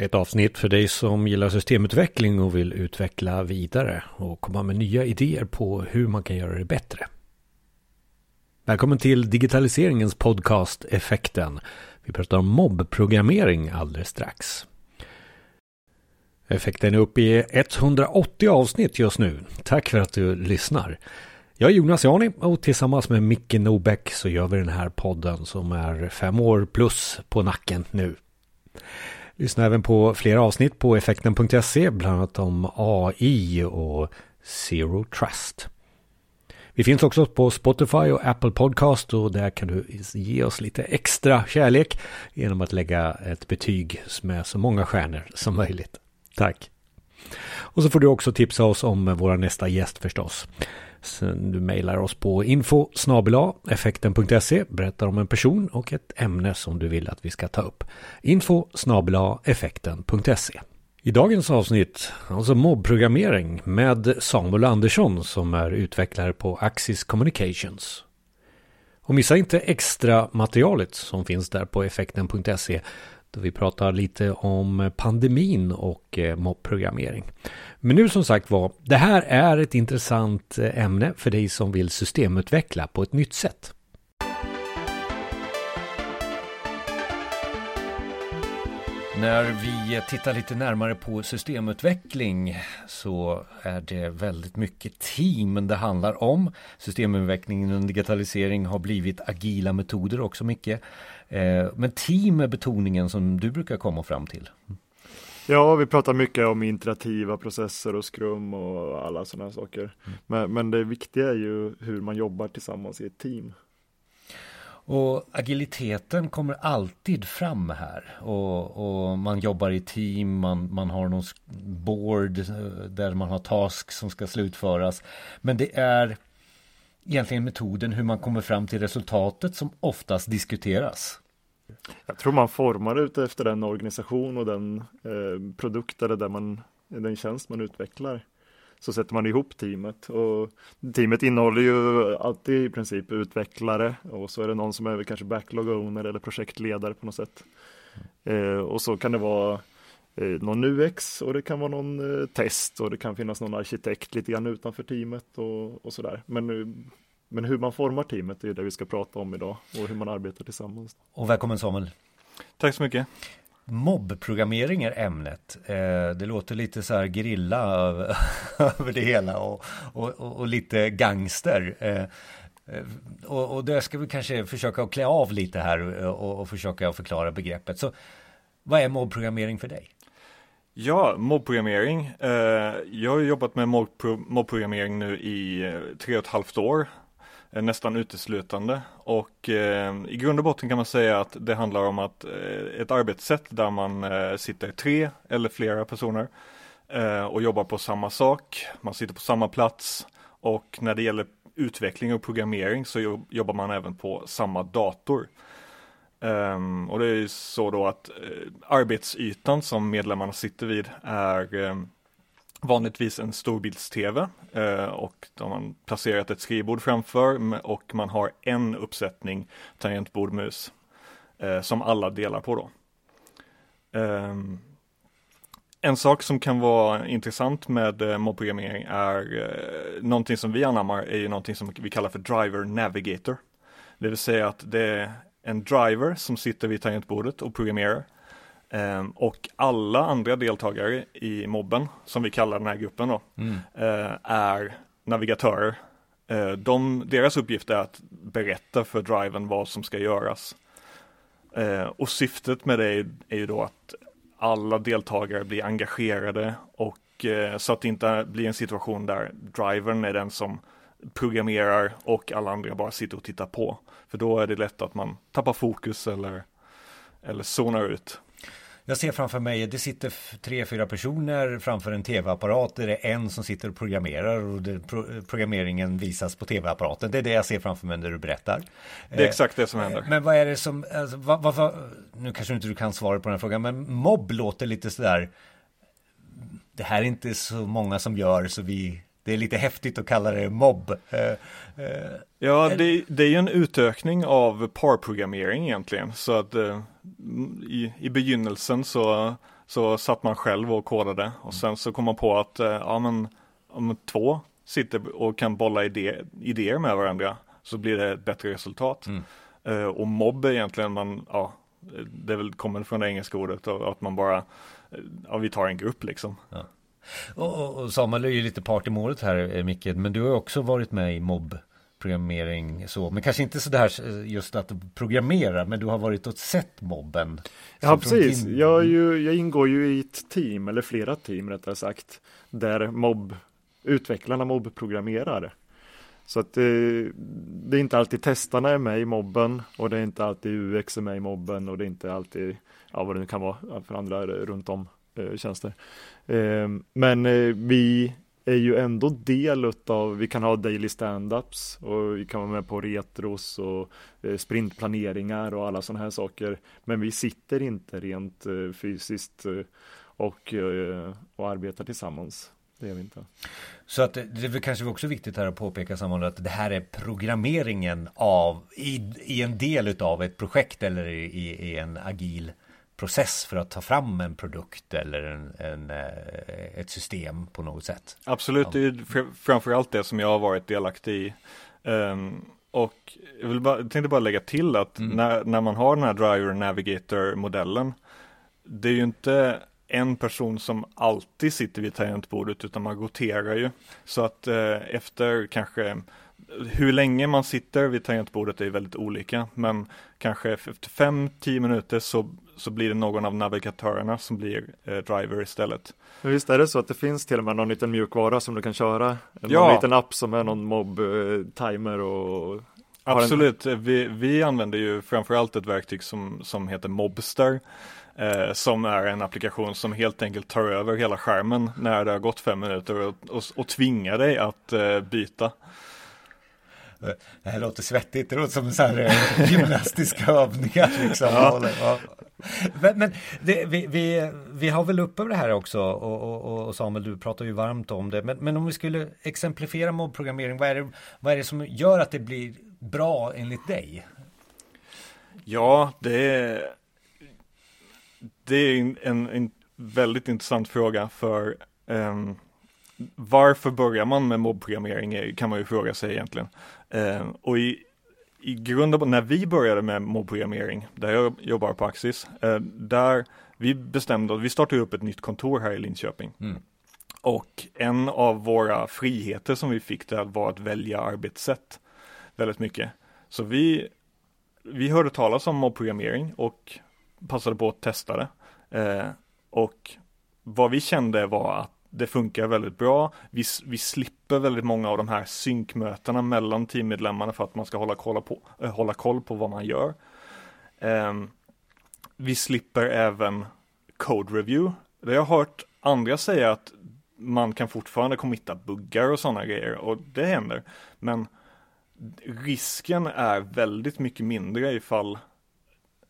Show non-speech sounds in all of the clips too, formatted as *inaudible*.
Ett avsnitt för dig som gillar systemutveckling och vill utveckla vidare och komma med nya idéer på hur man kan göra det bättre. Välkommen till digitaliseringens podcast Effekten. Vi pratar om mobbprogrammering alldeles strax. Effekten är uppe i 180 avsnitt just nu. Tack för att du lyssnar. Jag är Jonas Jani och tillsammans med Micke Nobäck så gör vi den här podden som är fem år plus på nacken nu. Lyssna även på flera avsnitt på effekten.se, bland annat om AI och Zero Trust. Vi finns också på Spotify och Apple Podcast och där kan du ge oss lite extra kärlek genom att lägga ett betyg med så många stjärnor som möjligt. Tack! Och så får du också tipsa oss om vår nästa gäst förstås. Du mejlar oss på info effekten.se berättar om en person och ett ämne som du vill att vi ska ta upp. Info effekten.se i dagens avsnitt, alltså mobbprogrammering med Samuel Andersson som är utvecklare på Axis Communications. Och missa inte extra materialet som finns där på effekten.se då vi pratar lite om pandemin och eh, mobbprogrammering. Men nu som sagt var, det här är ett intressant eh, ämne för dig som vill systemutveckla på ett nytt sätt. När vi tittar lite närmare på systemutveckling så är det väldigt mycket team det handlar om. Systemutveckling och digitalisering har blivit agila metoder också mycket. Eh, men team är betoningen som du brukar komma fram till. Ja, vi pratar mycket om iterativa processer och skrum och alla sådana saker. Mm. Men, men det viktiga är ju hur man jobbar tillsammans i ett team. Och agiliteten kommer alltid fram här och, och, man jobbar i team, man, man har någon board eh, där man har task som ska slutföras. Men det är egentligen metoden hur man kommer fram till resultatet som oftast diskuteras. Jag tror man formar ut efter den organisation och den eh, produkt eller där man, den tjänst man utvecklar. Så sätter man ihop teamet och teamet innehåller ju alltid i princip utvecklare och så är det någon som är kanske backlog owner eller projektledare på något sätt. Eh, och så kan det vara någon UX och det kan vara någon eh, test och det kan finnas någon arkitekt lite grann utanför teamet och, och sådär. Men men hur man formar teamet är det vi ska prata om idag och hur man arbetar tillsammans. Och välkommen Samuel. Tack så mycket. Mobbprogrammering är ämnet. Eh, det låter lite så här grilla *laughs* över det hela och, och, och lite gangster. Eh, eh, och, och det ska vi kanske försöka klä av lite här och, och försöka förklara begreppet. Så vad är mobbprogrammering för dig? Ja, mobbprogrammering. Eh, jag har jobbat med mobbprogrammering nu i eh, tre och ett halvt år eh, nästan uteslutande. Och i grund och botten kan man säga att det handlar om att ett arbetssätt där man sitter tre eller flera personer och jobbar på samma sak. Man sitter på samma plats och när det gäller utveckling och programmering så jobbar man även på samma dator. Um, och det är så då att uh, arbetsytan som medlemmarna sitter vid är um, vanligtvis en storbilds-tv uh, och då har man placerat ett skrivbord framför och man har en uppsättning tangentbordmus uh, eh, som alla delar på då. Um, en sak som kan vara intressant med eh, mobbprogrammering är eh, någonting som vi anammar är ju någonting som vi kallar för driver navigator. Det vill säga att det är en driver som sitter vid tangentbordet och programmerar Um, och alla andra deltagare i mobben, som vi kallar den här gruppen då, mm. uh, är navigatörer. Uh, de, deras uppgift är att berätta för driven vad som ska göras. Uh, och syftet med det är, är, ju då att alla deltagare blir engagerade och så att det inte blir en situation där drivern är den som programmerar och alla andra bara sitter och tittar på. För då är det lätt att man tappar fokus eller, eller zonar ut. Jag ser framför mig, det sitter tre, fyra personer framför en tv-apparat. Det är en som sitter och programmerar och det, pro, programmeringen visas på tv-apparaten. Det är det jag ser framför mig när du berättar. Det är exakt det som händer. Men vad är det som, alltså, vad, vad, vad, nu kanske inte du kan svara på den här frågan, men mobb låter lite sådär, det här är inte så många som gör så vi det är lite häftigt att kalla det mobb. Eh, eh, ja, det, det är ju en utökning av parprogrammering egentligen. Så att eh, i, i begynnelsen så så satt man själv och kodade och sen så kom man på att ja men om två sitter och kan bolla idé, idéer med varandra så blir det ett bättre resultat. Mm. Och mobb är egentligen man, ja, det är väl kommer från det engelska ordet att man bara, ja vi tar en grupp liksom. Ja. Och, och, Samuel är ju lite part i målet här eh, Micke, men du har också varit med i mobb programmering så, men kanske inte så där eh, just att programmera, men du har varit och sett mobben. Ja, precis. Din... Jag, ju, jag ingår ju i ett team, eller flera team rättare sagt, där mobb, utvecklarna mobbprogrammerar. Så att det, det, är inte alltid testarna är med i mobben och det är inte alltid UX är med i mobben och det är inte alltid, ja vad det nu kan vara för andra runt om eh, Eh, tjänster. Ehm, men eh, vi är ju ändå del av, vi kan ha daily stand-ups och vi kan vara med på retros och eh, sprintplaneringar och alla sådana här saker. Men vi sitter inte rent fysiskt och, och arbetar tillsammans. Det gör vi inte. Så att det är kanske också viktigt här att påpeka sammanhanget att det här är programmeringen av i, i en del av ett projekt eller i, i en agil process för att ta fram en produkt eller en, en eh, ett system på något sätt. Absolut, det är framförallt det som jag har varit delaktig i. Um, och jag, vill bara, jag tänkte bara lägga till att mm. när, när man har den här Driver Navigator modellen, det är ju inte en person som alltid sitter vid tangentbordet utan man roterar ju. Så att eh, efter kanske hur länge man sitter vid tangentbordet är väldigt olika men kanske efter 5-10 minuter så, så blir det någon av navigatörerna som blir eh, driver istället. Men visst är det så att det finns till och med någon liten mjukvara som du kan köra? Ja. Någon liten app som är någon mobb-timer och Absolut, en... vi, vi använder ju framförallt ett verktyg som, som heter Mobster eh, som är en applikation som helt enkelt tar över hela skärmen när det har gått fem minuter och, och, och tvingar dig att eh, byta. Det här låter svettigt, det låter som så här eh, gymnastiska *laughs* övningar. Liksom. Ja. *laughs* Men, men det, vi, vi, vi har väl uppe det här också och, och, och, Samuel du pratar ju varmt om det. Men, men om vi skulle exemplifiera mobbprogrammering, vad är, det, vad är det som gör att det blir bra enligt dig? Ja, det är, det är en, en väldigt intressant fråga för um, varför börjar man med mobbprogrammering kan man ju fråga sig egentligen. Um, och i, i grund och när vi började med mobbprogrammering, där jag jobbar på Axis, uh, där vi bestämde att vi startade upp ett nytt kontor här i Linköping. Mm. Och en av våra friheter som vi fick där var att välja arbetssätt väldigt mycket. Så vi, vi hörde talas om mobbprogrammering och passade på att testa det. Eh, och vad vi kände var att det funkar väldigt bra. Vi, vi slipper väldigt många av de här synkmötena mellan teammedlemmarna för att man ska hålla koll på, äh, hålla koll på vad man gör. Um, vi slipper även code review. Det jag har hört andra säga att man kan fortfarande kommitta buggar och sådana grejer och det händer. Men risken är väldigt mycket mindre ifall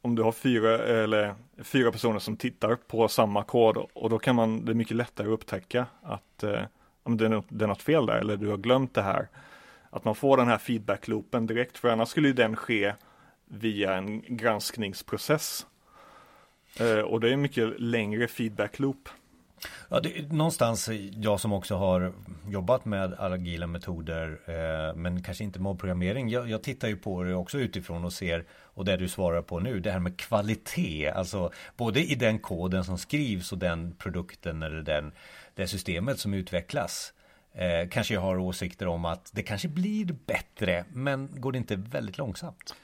om du har fyra, eller fyra personer som tittar på samma kod och då kan man, det är mycket lättare att upptäcka att eh, om det är, något, det är något fel där eller du har glömt det här. Att man får den här feedback-loopen direkt för annars skulle den ske via en granskningsprocess. Eh, och det är mycket längre feedback-loop. Ja, det, någonstans jag som också har jobbat med agila metoder eh, men kanske inte mobbprogrammering. Jag, jag tittar ju på det också utifrån och ser och det du svarar på nu, det här med kvalitet, alltså både i den koden som skrivs och den produkten eller den, det systemet som utvecklas. Eh, kanske jag har åsikter om att det kanske blir bättre, men går det inte väldigt långsamt?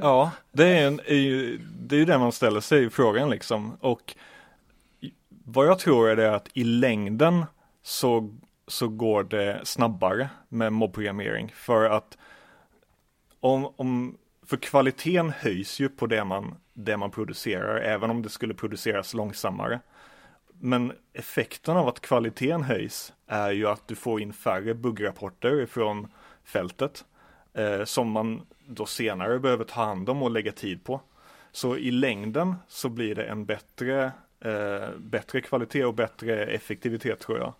Ja, det är, en, är ju, det är ju det man ställer sig i frågan liksom. Och vad jag tror är det att i längden så, så går det snabbare med mobbprogrammering. För att om, om för kvaliteten höjs ju på det man, det man producerar, även om det skulle produceras långsammare. Men effekten av att kvaliteten höjs är ju att du får in färre buggrapporter från fältet eh, som man då senare behöver ta hand om och lägga tid på. Så i längden så blir det en bättre, eh, bättre kvalitet och bättre effektivitet tror jag.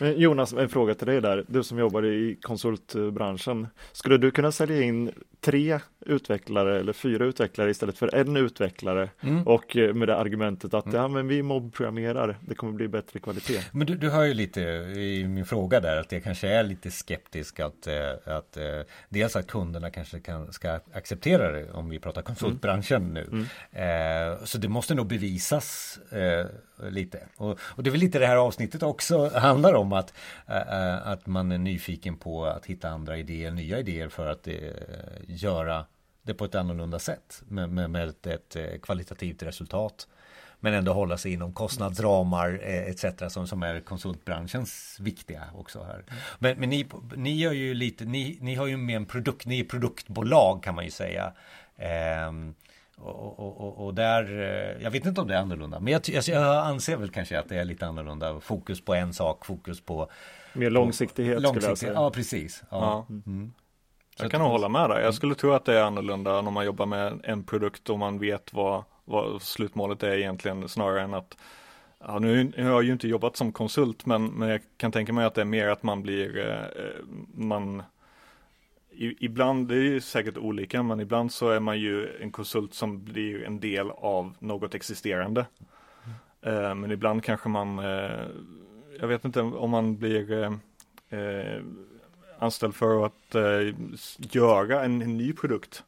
Men Jonas, en fråga till dig där. Du som jobbar i konsultbranschen. Skulle du kunna sälja in tre utvecklare eller fyra utvecklare istället för en utvecklare mm. och eh, med det argumentet att mm. ja, men vi mobbprogrammerar, det kommer bli bättre kvalitet. Men du, du hör ju lite i min fråga där att jag kanske är lite skeptisk att, eh, att eh, dels att kunderna kanske kan, ska acceptera det om vi pratar konsultbranschen mm. nu. Mm. Eh, så det måste nog bevisas eh, lite. Och, och, det är väl lite det här avsnittet också *laughs* handlar om att, äh, att man är nyfiken på att hitta andra idéer, nya idéer för att äh, göra det på ett annorlunda sätt med, med, med ett, ett, eh, kvalitativt resultat. Men ändå hålla sig inom kostnadsramar eh, etc. Som, som är konsultbranschens viktiga också här. Men, men ni, ni gör ju lite, ni, ni har ju med en produkt, ni är produktbolag kan man ju säga. Um, och, och, och, där, eh, jag vet inte om det är annorlunda, men jag, jag, anser väl kanske att det är lite annorlunda. Fokus på en sak, fokus på Mer långsiktighet, långsiktighet skulle jag säga. Ja, precis. Ja. ja. Mm. Jag kan nog hålla med där. Jag skulle tro att det är annorlunda när man jobbar med en produkt och man vet vad, vad slutmålet är egentligen snarare än att Ja, nu har jag ju inte jobbat som konsult men, men jag kan tänka mig att det är mer att man blir eh, man ibland, det är ju säkert olika, men ibland så är man ju en konsult som blir en del av något existerande. Mm. men ibland kanske man, eh, jag vet inte om man blir eh, anställd för att göra en, en ny produkt.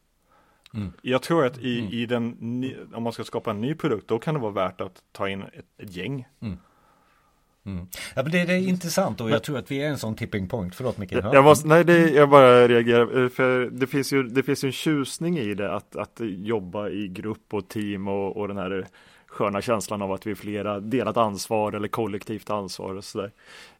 Mm. Jag tror att i, mm. i den, om man ska skapa en ny produkt, då kan det vara värt att ta in ett, ett gäng. Mm. Mm. Ja, men det, det, är intressant och jag tror att vi är en sån tipping point. Förlåt Micke. Jag måste, nej, det, jag bara reagerar. Eh, för det finns ju, det finns en tjusning i det att, att jobba i grupp och team och, och den här sköna känslan av att vi är flera delat ansvar eller kollektivt ansvar och sådär.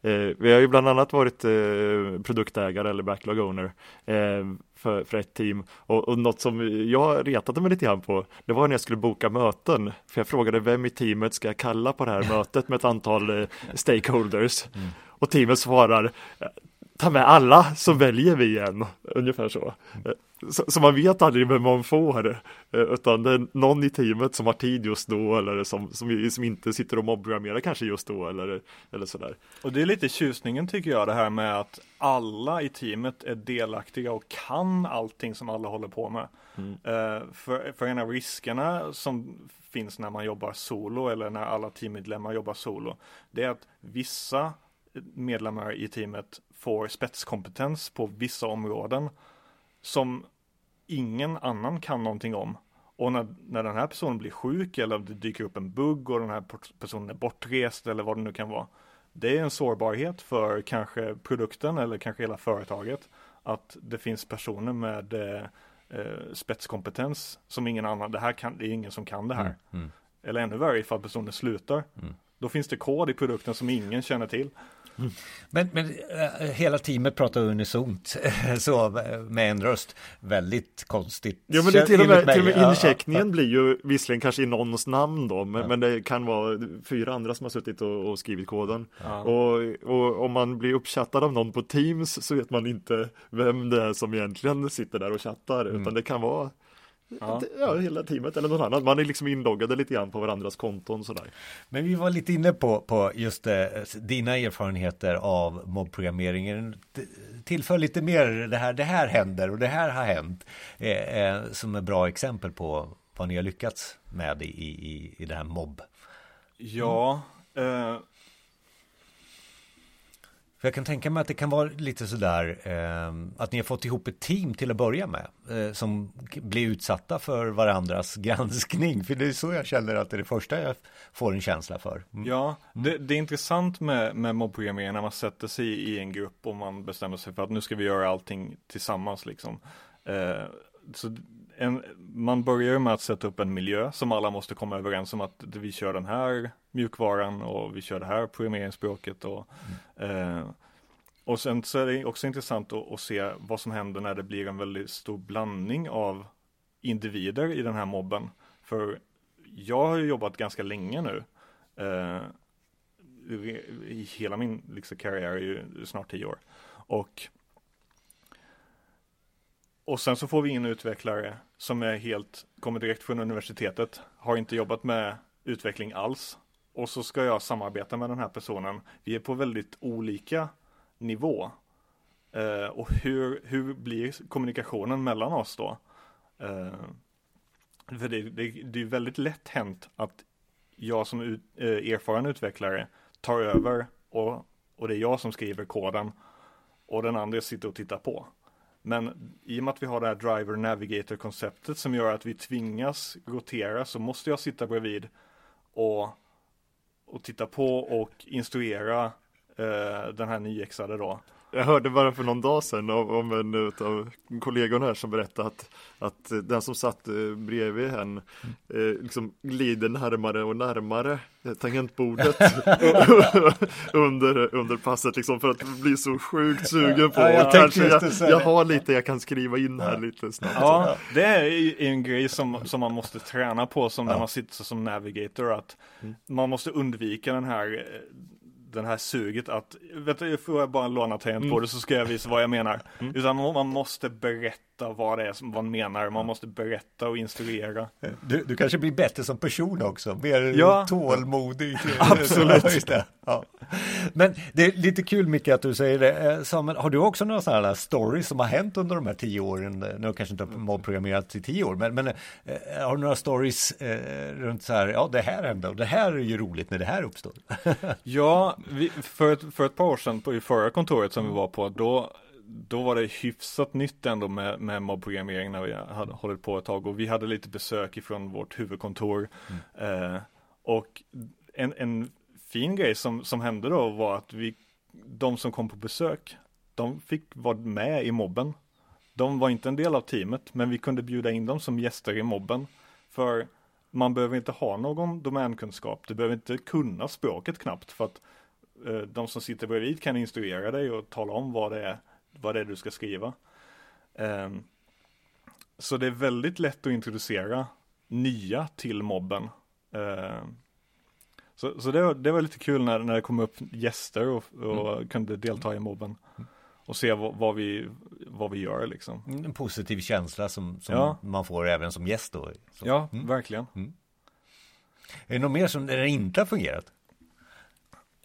Eh, vi har ju bland annat varit eh, produktägare eller backlog owner eh, för, för ett team. Och, och något som jag retade mig lite grann på det var när jag skulle boka möten. För jag frågade vem i teamet ska jag kalla på det här *laughs* mötet med ett antal eh, stakeholders? Mm. och teamet svarar ta med alla så väljer vi en, ungefär så. Så, så, man vet aldrig vem man får, eh, utan det är någon i teamet som har tid just då eller som, som, som inte sitter och mobbprogrammerar kanske just då eller, eller sådär. Och det är lite tjusningen tycker jag det här med att alla i teamet är delaktiga och kan allting som alla håller på med. Mm. Uh, för, för en av riskerna som finns när man jobbar solo eller när alla teammedlemmar jobbar solo, det är att vissa medlemmar i teamet får spetskompetens på vissa områden som ingen annan kan någonting om. Och när, när den här personen blir sjuk eller det dyker upp en bugg och den här personen är bortrest eller vad det nu kan vara. Det är en sårbarhet för kanske produkten eller kanske hela företaget. Att det finns personer med eh, eh spetskompetens som ingen annan, det här kan, det är ingen som kan det här. Mm, mm. Eller ännu värre ifall personen slutar. Mm. Då finns det kod i produkten som ingen känner till. Men, men äh, hela teamet pratar unisont *laughs* så med en röst. Väldigt konstigt. Ja men det till och med, till och med incheckningen ja, blir ju visserligen kanske i någons namn då. Men, ja. men, det kan vara fyra andra som har suttit och, och skrivit koden. Ja. Och, och, om man blir uppchattad av någon på Teams så vet man inte vem det är som egentligen sitter där och chattar. Mm. Utan det kan vara Ja. ja, hela teamet eller någon annan. Man är liksom inloggade lite grann på varandras konton sådär. Men vi var lite inne på, på just eh, dina erfarenheter av mobbprogrammeringen. Tillför lite mer det här, det här händer och det här har hänt. Eh, eh, som är bra exempel på vad ni har lyckats med i, i, i det här mobb. Ja, eh, för jag kan tänka mig att det kan vara lite sådär eh, att ni har fått ihop ett team till att börja med eh, som blir utsatta för varandras *laughs* granskning. För det är så jag känner att det är det första jag får en känsla för. Mm. Ja, det, det, är intressant med, med mobbprogrammering när man sätter sig i en grupp och man bestämmer sig för att nu ska vi göra allting tillsammans liksom. Eh, så en, man börjar med att sätta upp en miljö som alla måste komma överens om att vi kör den här mjukvaran och vi kör det här programmeringsspråket och mm. eh, och sen så är det också intressant att, att, se vad som händer när det blir en väldigt stor blandning av individer i den här mobben. För jag har ju jobbat ganska länge nu. Eh, hela min liksom, karriär är ju snart tio år. Och och sen så får vi in utvecklare som är helt, kommer direkt från universitetet, har inte jobbat med utveckling alls och så ska jag samarbeta med den här personen. Vi är på väldigt olika nivå. Eh, och hur, hur blir kommunikationen mellan oss då? Eh, för det, det, det är väldigt lätt hänt att jag som ut, eh, erfaren utvecklare tar över och, och det är jag som skriver koden och den andra sitter och tittar på. Men i och med att vi har det här driver navigator konceptet som gör att vi tvingas rotera så måste jag sitta bredvid och, och titta på och instruera eh, den här nyexade då. Jag hörde bara för någon dag sedan om, om en av kollegorna här som berättade att, att den som satt eh, bredvid henne eh, liksom glider närmare och närmare eh, tangentbordet *laughs* under, under passet liksom för att bli så sjukt sugen på Ja, jag kanske jag, jag har lite jag kan skriva in här lite snabbt. Ja, det är en grej som, som man måste träna på som när man sitter som navigator att man måste undvika den här eh, den här suget att, vet du, får jag bara låna tangentbordet så ska jag visa vad jag menar. *laughs* Utan man måste berätta vad det är som man menar, man måste berätta och instruera. Du, du kanske blir bättre som person också, mer Ja. tålmodig. *laughs* Absolut. Ja, det. Ja. Men det är lite kul Micke att du säger det. Eh, Samuel, har du också några sådana här stories som har hänt under de här tio åren? Nu har kanske inte mobbprogrammerat i tio år, men, men eh, har du några stories eh, runt så här, ja det här hände och det här är ju roligt när det här uppstår. *laughs* Ja, vi, för, ett, för ett par år sedan på i förra kontoret som vi var på, då, då var det hyfsat nytt ändå med, med mobbprogrammering när vi hade hållit på ett tag och vi hade lite besök ifrån vårt huvudkontor. Eh, och en, en fin grej som, som hände då var att vi, de som kom på besök, de fick vara med i mobben. De var inte en del av teamet, men vi kunde bjuda in dem som gäster i mobben. För man behöver inte ha någon domänkunskap, du behöver inte kunna språket knappt för att eh, de som sitter bredvid kan instruera dig och tala om vad det är, vad det är du ska skriva. Ehm, så det är väldigt lätt att introducera nya till mobben. Ehm, så så det, det var lite kul när, när det kom upp gäster och, och kunde delta i mobben. Och se vad, vad, vi, vad vi gör liksom. En positiv känsla som, som Ja. man får även som gäst då. Så. Ja, verkligen. Är det något mer som det inte har fungerat?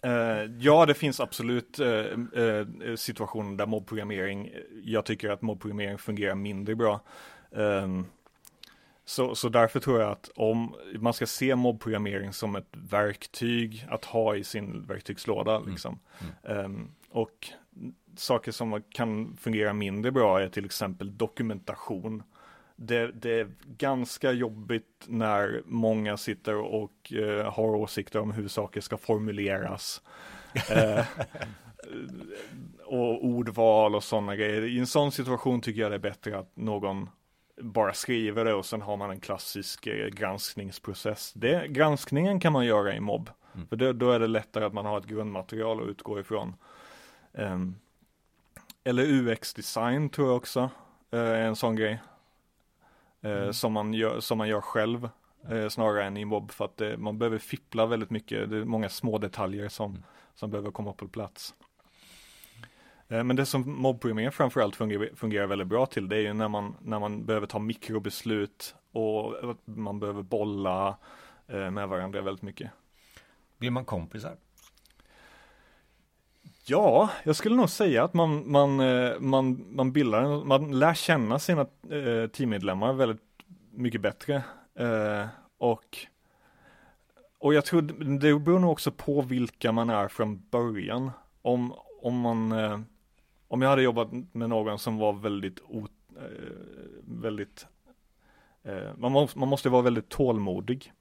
Eh, ja, det finns absolut eh, eh, situationer där mobbprogrammering, jag tycker att mobbprogrammering fungerar mindre bra. Så, så därför tror jag att om man ska se mobbprogrammering som ett verktyg att ha i sin verktygslåda. Liksom. Ehm, och saker som kan fungera mindre bra är till exempel dokumentation. Det, det är ganska jobbigt när många sitter och eh, har åsikter om hur saker ska formuleras. *laughs* Eh, och ordval och sådana grejer. I en sån situation tycker jag det är bättre att någon bara skriver det och sen har man en klassisk eh, granskningsprocess. Det, granskningen kan man göra i mobb. För det, då är det lättare att man har ett grundmaterial att utgå ifrån. Ehm, eller UX-design tror jag också eh, är en sån grej. Eh, som, man gör, som man gör själv eh, snarare än i mobb för att man behöver fippla väldigt mycket. Det är många små detaljer som, som behöver komma på plats. Eh, Men det som mobbprogrammering framförallt fungerar, fungerar väldigt bra till det är ju när man, när man behöver ta mikrobeslut och man behöver bolla eh, med varandra väldigt mycket. Blir man kompisar? Ja, jag skulle nog säga att man, man, eh, man, man bildar, man lär känna sina teammedlemmar väldigt mycket bättre. Och, och jag tror det beror nog också på vilka man är från början. Om, om man, om jag hade jobbat med någon som var väldigt, o, eh, väldigt, eh, man, måste, man måste vara väldigt tålmodig.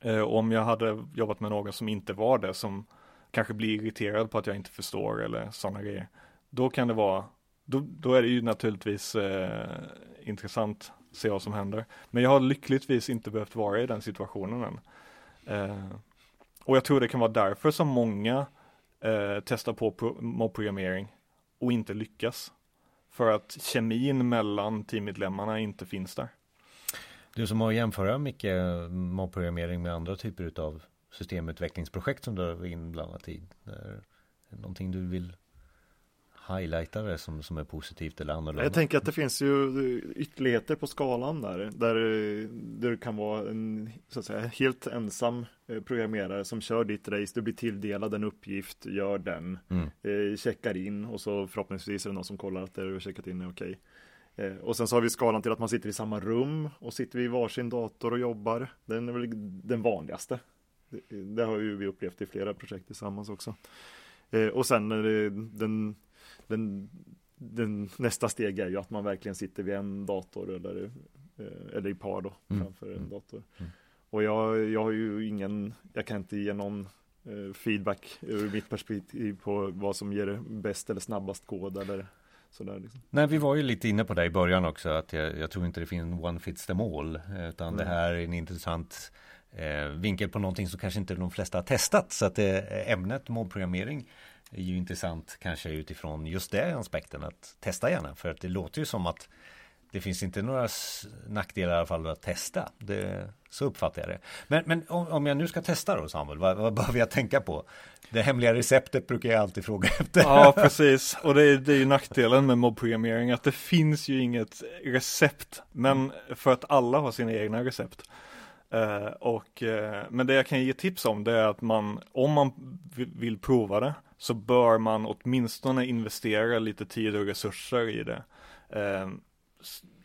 Eh, och om jag hade jobbat med någon som inte var det, som kanske blir irriterad på att jag inte förstår eller sådana grejer. Då kan det vara, då, då är det ju naturligtvis eh, intressant att se vad som händer. Men jag har lyckligtvis inte behövt vara i den situationen än. Eh, och jag tror det kan vara därför som många eh, testar på pro- mobbprogrammering och inte lyckas. För att kemin mellan teammedlemmarna inte finns där. Du som har jämföra mycket målprogrammering med andra typer av systemutvecklingsprojekt som du är inblandat i. Är det någonting du vill highlighta det som, som är positivt eller annorlunda? Jag tänker att det finns ju ytterligheter på skalan där, där, där det kan vara en så att säga, helt ensam eh, programmerare som kör ditt race, du blir tilldelad en uppgift, gör den, mm. eh, checkar in och så förhoppningsvis är det någon som kollar att det du har checkat in är okej. Eh, och sen så har vi skalan till att man sitter i samma rum och sitter vid varsin dator och jobbar. Den är väl den vanligaste. Det, det har ju vi upplevt i flera projekt tillsammans också. Och sen den den, den, nästa steg är ju att man verkligen sitter vid en dator eller, eh, eller i par då mm. framför en mm. dator. Mm. Och jag, jag har ju ingen, jag kan inte ge någon eh, feedback ur mitt perspektiv på vad som ger bäst eller snabbast kod eller sådär. Liksom. Nej, vi var ju lite inne på det i början också, att jag, jag tror inte det finns one fits them all, utan mm. det här är en intressant eh, vinkel på någonting som kanske inte de flesta har testat. Så att eh, ämnet mobbprogrammering är ju intressant kanske utifrån just det aspekten att testa gärna. För att det låter ju som att det finns inte några nackdelar i alla fall att testa. Det, så uppfattar jag det. Men, men om, om, jag nu ska testa då Samuel, vad, vad behöver jag tänka på? Det hemliga receptet brukar jag alltid fråga *laughs* efter. Ja, precis. Och det är, det är ju nackdelen med mobbprogrammering, att det finns ju inget recept. Men för att alla har sina egna recept. Uh, och, uh, men det jag kan ge tips om det är att man, om man vill prova det, så bör man åtminstone investera lite tid och resurser i det. Uh,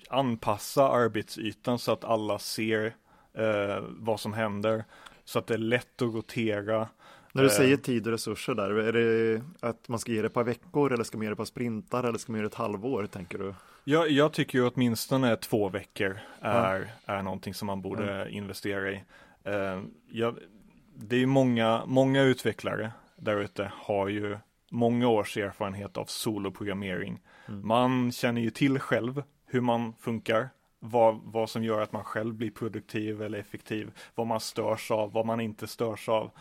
anpassa arbetsytan så att alla ser vad som händer, så att det är lätt att rotera. När du säger tid och resurser där, är det att man ska ge det ett par veckor eller ska man ge det ett par sprintar eller ska man ge det ett halvår, tänker du? Jag, jag tycker ju åtminstone två veckor är, ja. är någonting som man borde ja. investera i. Uh, jag, det är många, många utvecklare där ute har ju många års erfarenhet av soloprogrammering. Mm. Man känner ju till själv hur man funkar, vad, vad som gör att man själv blir produktiv eller effektiv, vad man störs av, vad man inte störs av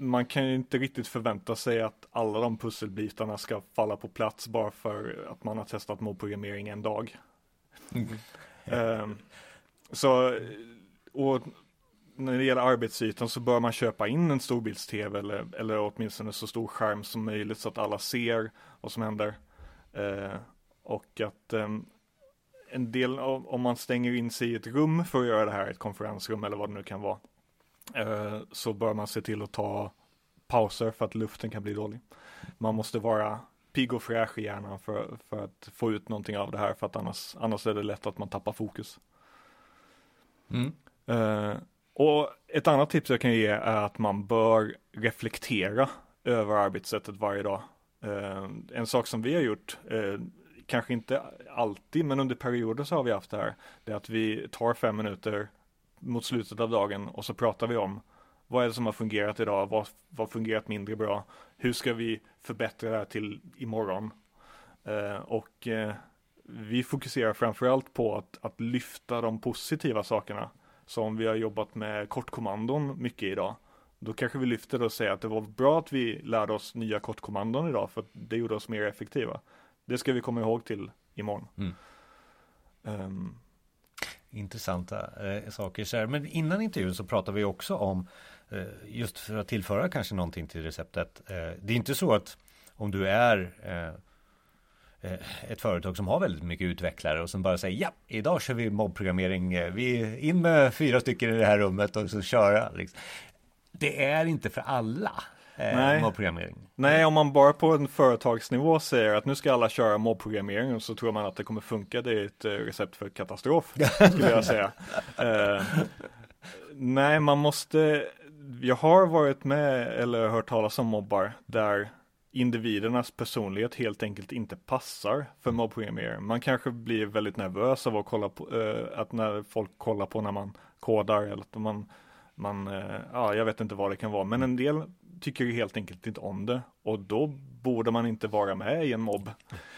man kan ju inte riktigt förvänta sig att alla de pusselbitarna ska falla på plats bara för att man har testat mobbprogrammering en dag. Um, så, och när det gäller arbetsytan så bör man köpa in en storbilds-tv eller, eller åtminstone så stor skärm som möjligt så att alla ser vad som händer. Uh, och att um, en del av, om man stänger in sig i ett rum för att göra det här, ett konferensrum eller vad det nu kan vara, så bör man se till att ta pauser för att luften kan bli dålig. Man måste vara pigg och fräsch i hjärnan för, för att få ut någonting av det här för att annars, annars är det lätt att man tappar fokus. Mm. Uh, och ett annat tips jag kan ge är att man bör reflektera över arbetssättet varje dag. Uh, en sak som vi har gjort, uh, kanske inte alltid, men under perioder så har vi haft det här. Det är att vi tar fem minuter mot slutet av dagen och så pratar vi om vad är det som har fungerat idag? Vad har fungerat mindre bra? Hur ska vi förbättra det här till imorgon? Eh, och eh, vi fokuserar framförallt på att, att lyfta de positiva sakerna. Så om vi har jobbat med kortkommandon mycket idag, då kanske vi lyfter det och säger att det var bra att vi lärde oss nya kortkommandon idag, för att det gjorde oss mer effektiva. Det ska vi komma ihåg till imorgon. Mm. Um, intressanta eh, saker. Så här. Men innan intervjun så pratade vi också om eh, just för att tillföra kanske någonting till receptet. Eh, det är inte så att om du är eh, eh ett företag som har väldigt mycket utvecklare och som bara säger ja, idag kör vi mobbprogrammering. Eh, vi är in med fyra stycken i det här rummet och så köra. Liksom. Det är inte för alla Nej. mobbprogrammering. Nej, om man bara på en företagsnivå säger att nu ska alla köra mobbprogrammering så tror man att det kommer funka. Det är ett eh, recept för katastrof, skulle jag säga. *laughs* Eh, nej, man måste, jag har varit med eller hört talas om mobbar där individernas personlighet helt enkelt inte passar för mobbprogrammering. Man kanske blir väldigt nervös av att kolla på, eh, att när folk kollar på när man kodar eller att man man, eh, ja, jag vet inte vad det kan vara, men en del tycker helt enkelt inte om det och då borde man inte vara med i en mobb.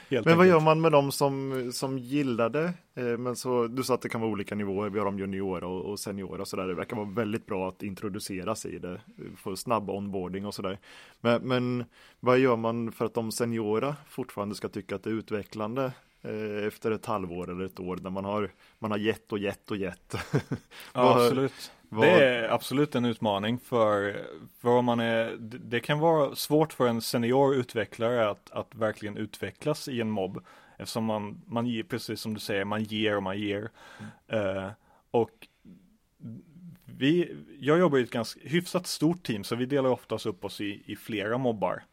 men enkelt. vad gör man med de som, som gillar det? Eh, men så, du sa att det kan vara olika nivåer, vi har de juniora och, och seniora och sådär. Det verkar vara väldigt bra att introduceras i det, få snabb onboarding och sådär. Men, men vad gör man för att de seniora fortfarande ska tycka att det är utvecklande eh, efter ett halvår eller ett år när man har, man har gett och gett och gett. *laughs* Ja, absolut. Det är absolut en utmaning för, för man är, det kan vara svårt för en senior utvecklare att, att verkligen utvecklas i en mobb. Eftersom man, man ger, precis som du säger, man ger och man ger. Mm. Uh, och vi, jag jobbar i ett ganska hyfsat stort team så vi delar oftast upp oss i, i flera mobbar.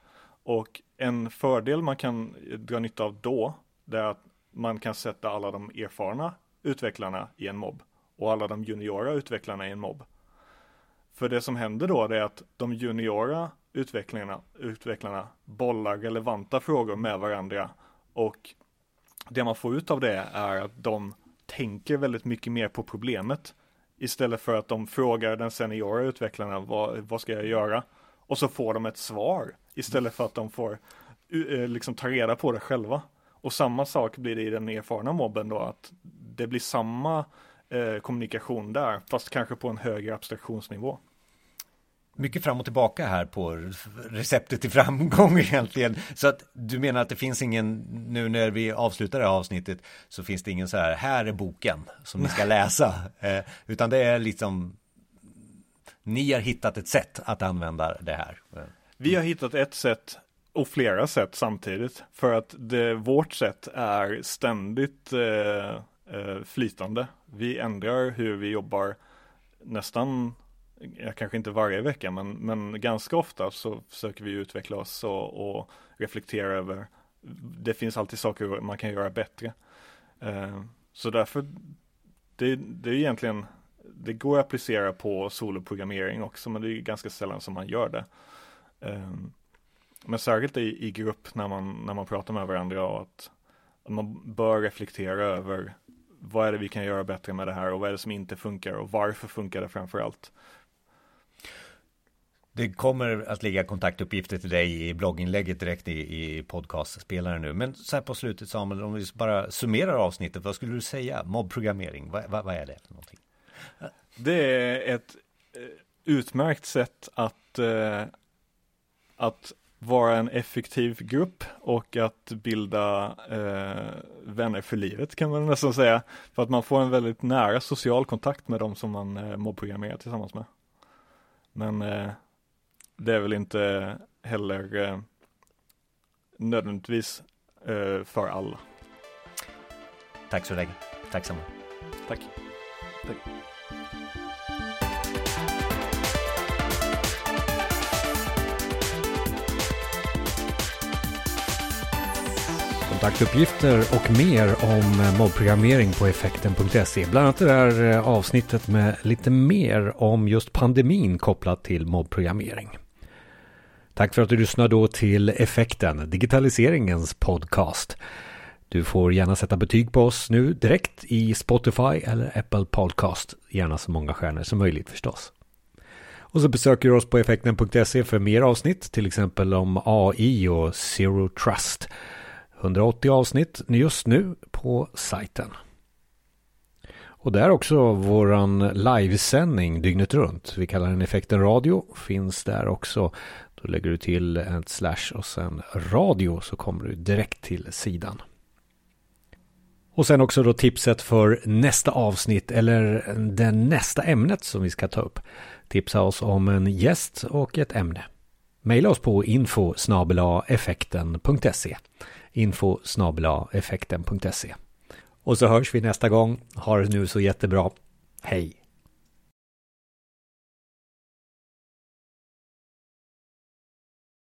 Och en fördel man kan dra nytta av då, det är att man kan sätta alla de erfarna utvecklarna i en mobb och alla de juniora utvecklarna i en mobb. För det som händer då är att de juniora utvecklarna, utvecklarna bollar relevanta frågor med varandra och det man får ut av det är att de tänker väldigt mycket mer på problemet istället för att de frågar den seniora utvecklarna vad, vad ska jag göra? Och så får de ett svar istället för att de får eh, liksom ta reda på det själva. Och samma sak blir det i den erfarna mobben då att det blir samma eh, kommunikation där fast kanske på en högre abstraktionsnivå mycket fram och tillbaka här på receptet till framgång *laughs* egentligen. Så att du menar att det finns ingen, nu när vi avslutar det här avsnittet, så finns det ingen så här, här är boken som ni ska *laughs* läsa. Eh, utan det är liksom, ni har hittat ett sätt att använda det här. Vi har hittat ett sätt och flera sätt samtidigt. För att det, vårt sätt är ständigt eh, eh flytande. Vi ändrar hur vi jobbar nästan ja, kanske inte varje vecka, men, men ganska ofta så försöker vi utveckla oss och, och reflektera över, det finns alltid saker man kan göra bättre. Eh, så därför, det, det är egentligen, det går att applicera på soloprogrammering också, men det är ganska sällan som man gör det. Eh, men särskilt i, i grupp när man, när man pratar med varandra och att, att man bör reflektera över vad är det vi kan göra bättre med det här och vad är det som inte funkar och varför funkar det framför allt. Det kommer att ligga kontaktuppgifter till dig i blogginlägget direkt i, i podcastspelaren nu. Men så här på slutet Samuel, om vi bara summerar avsnittet, vad skulle du säga? Mobbprogrammering, vad, vad, vad är det för någonting? Det är ett eh, utmärkt sätt att, eh, att vara en effektiv grupp och att bilda eh, vänner för livet kan man nästan säga. För att man får en väldigt nära social kontakt med de som man eh, mobbprogrammerar tillsammans med. Men eh, det är väl inte heller eh, nödvändigtvis eh, för alla. Tack så länge. Tack samma. Tack. Tack. Kontaktuppgifter och mer om eh, mobbprogrammering på effekten.se. Bland annat det där eh, avsnittet med lite mer om just pandemin kopplat till mobbprogrammering. Tack för att du lyssnar då till Effekten, digitaliseringens podcast. Du får gärna sätta betyg på oss nu direkt i Spotify eller Apple Podcast. Gärna så många stjärnor som möjligt förstås. Och så besöker du oss på effekten.se för mer avsnitt, till exempel om AI och Zero Trust. 180 avsnitt just nu på sajten. Och där också våran livesändning dygnet runt. Vi kallar den Effekten Radio. Finns där också. Då lägger du till ett slash och sen radio så kommer du direkt till sidan. Och sen också då tipset för nästa avsnitt eller det nästa ämnet som vi ska ta upp. Tipsa oss om en gäst och ett ämne. Maila oss på info effekten.se info effekten.se Och så hörs vi nästa gång. Ha det nu så jättebra. Hej!